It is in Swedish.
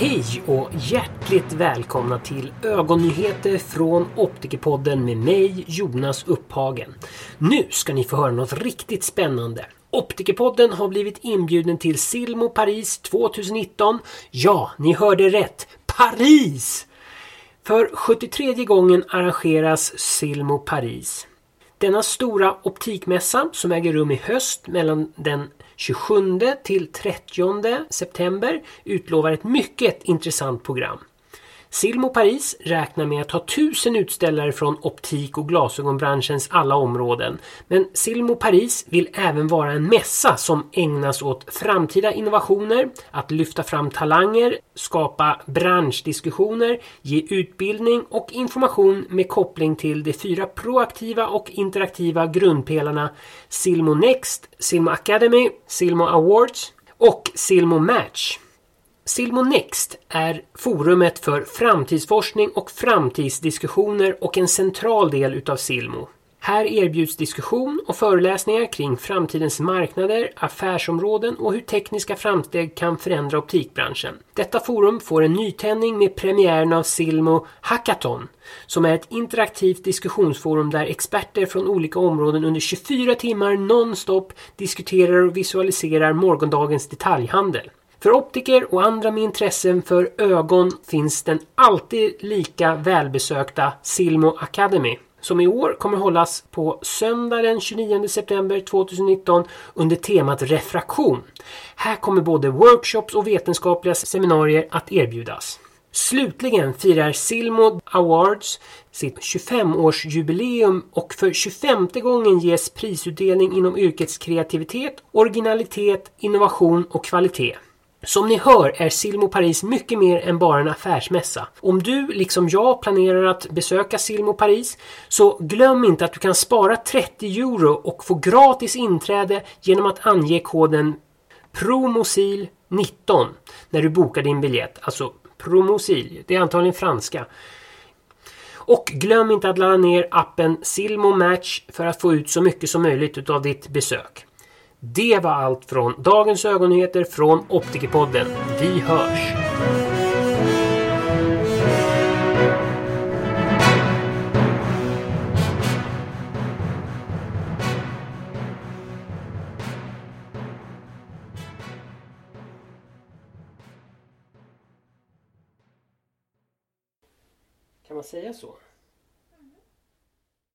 Hej och hjärtligt välkomna till ögonnyheter från Optikerpodden med mig Jonas Upphagen. Nu ska ni få höra något riktigt spännande. Optikerpodden har blivit inbjuden till Silmo Paris 2019. Ja, ni hörde rätt. Paris! För 73 gången arrangeras Silmo Paris. Denna stora optikmässa som äger rum i höst mellan den 27 till 30 september utlovar ett mycket intressant program. Silmo Paris räknar med att ha tusen utställare från optik och glasögonbranschens alla områden. Men Silmo Paris vill även vara en mässa som ägnas åt framtida innovationer, att lyfta fram talanger, skapa branschdiskussioner, ge utbildning och information med koppling till de fyra proaktiva och interaktiva grundpelarna Silmo Next, Silmo Academy, Silmo Awards och Silmo Match. Silmo Next är forumet för framtidsforskning och framtidsdiskussioner och en central del utav Silmo. Här erbjuds diskussion och föreläsningar kring framtidens marknader, affärsområden och hur tekniska framsteg kan förändra optikbranschen. Detta forum får en nytändning med premiären av Silmo Hackathon som är ett interaktivt diskussionsforum där experter från olika områden under 24 timmar nonstop diskuterar och visualiserar morgondagens detaljhandel. För optiker och andra med intressen för ögon finns den alltid lika välbesökta Silmo Academy som i år kommer hållas på söndag den 29 september 2019 under temat refraktion. Här kommer både workshops och vetenskapliga seminarier att erbjudas. Slutligen firar Silmo Awards sitt 25-årsjubileum och för 25 gången ges prisutdelning inom yrkets kreativitet, originalitet, innovation och kvalitet. Som ni hör är Silmo Paris mycket mer än bara en affärsmässa. Om du, liksom jag, planerar att besöka Silmo Paris så glöm inte att du kan spara 30 euro och få gratis inträde genom att ange koden PROMOSIL19 när du bokar din biljett. Alltså PROMOSIL, det är antagligen franska. Och glöm inte att ladda ner appen Silmo Match för att få ut så mycket som möjligt av ditt besök. Det var allt från dagens ögonnyheter från Optikerpodden. Vi hörs! Kan man säga så?